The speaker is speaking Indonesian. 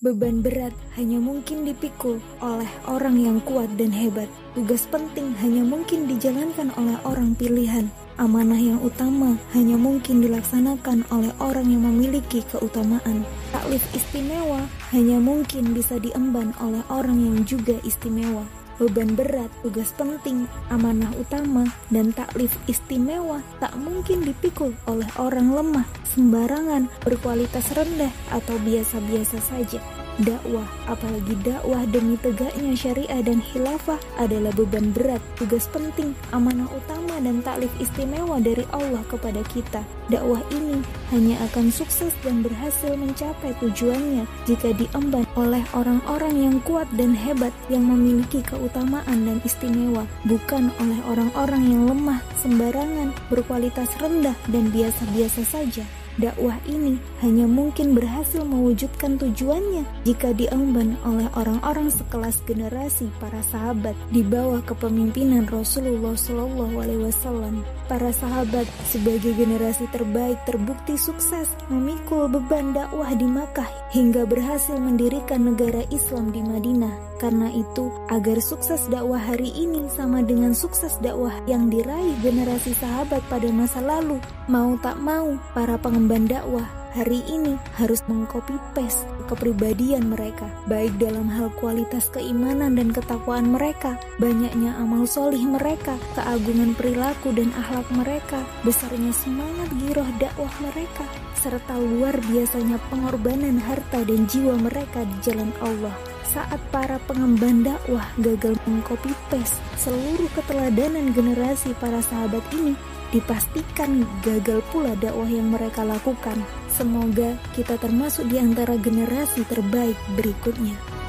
Beban berat hanya mungkin dipikul oleh orang yang kuat dan hebat. Tugas penting hanya mungkin dijalankan oleh orang pilihan. Amanah yang utama hanya mungkin dilaksanakan oleh orang yang memiliki keutamaan. Taklif istimewa hanya mungkin bisa diemban oleh orang yang juga istimewa beban berat, tugas penting, amanah utama, dan taklif istimewa tak mungkin dipikul oleh orang lemah, sembarangan, berkualitas rendah, atau biasa-biasa saja. Dakwah, apalagi dakwah demi tegaknya syariah dan khilafah adalah beban berat, tugas penting, amanah utama dan taklif istimewa dari Allah kepada kita. Dakwah ini hanya akan sukses dan berhasil mencapai tujuannya jika diemban oleh orang-orang yang kuat dan hebat yang memiliki keutamaan dan istimewa, bukan oleh orang-orang yang lemah, sembarangan, berkualitas rendah dan biasa-biasa saja dakwah ini hanya mungkin berhasil mewujudkan tujuannya jika diemban oleh orang-orang sekelas generasi para sahabat di bawah kepemimpinan Rasulullah Shallallahu Alaihi Wasallam. Para sahabat sebagai generasi terbaik terbukti sukses memikul beban dakwah di Makkah hingga berhasil mendirikan negara Islam di Madinah. Karena itu, agar sukses dakwah hari ini sama dengan sukses dakwah yang diraih generasi sahabat pada masa lalu, mau tak mau para pengemban dakwah hari ini harus mengcopy paste kepribadian mereka, baik dalam hal kualitas keimanan dan ketakwaan mereka, banyaknya amal solih mereka, keagungan perilaku dan akhlak mereka, besarnya semangat giroh dakwah mereka, serta luar biasanya pengorbanan harta dan jiwa mereka di jalan Allah saat para pengemban dakwah gagal mengcopy paste seluruh keteladanan generasi para sahabat ini dipastikan gagal pula dakwah yang mereka lakukan. Semoga kita termasuk di antara generasi terbaik berikutnya.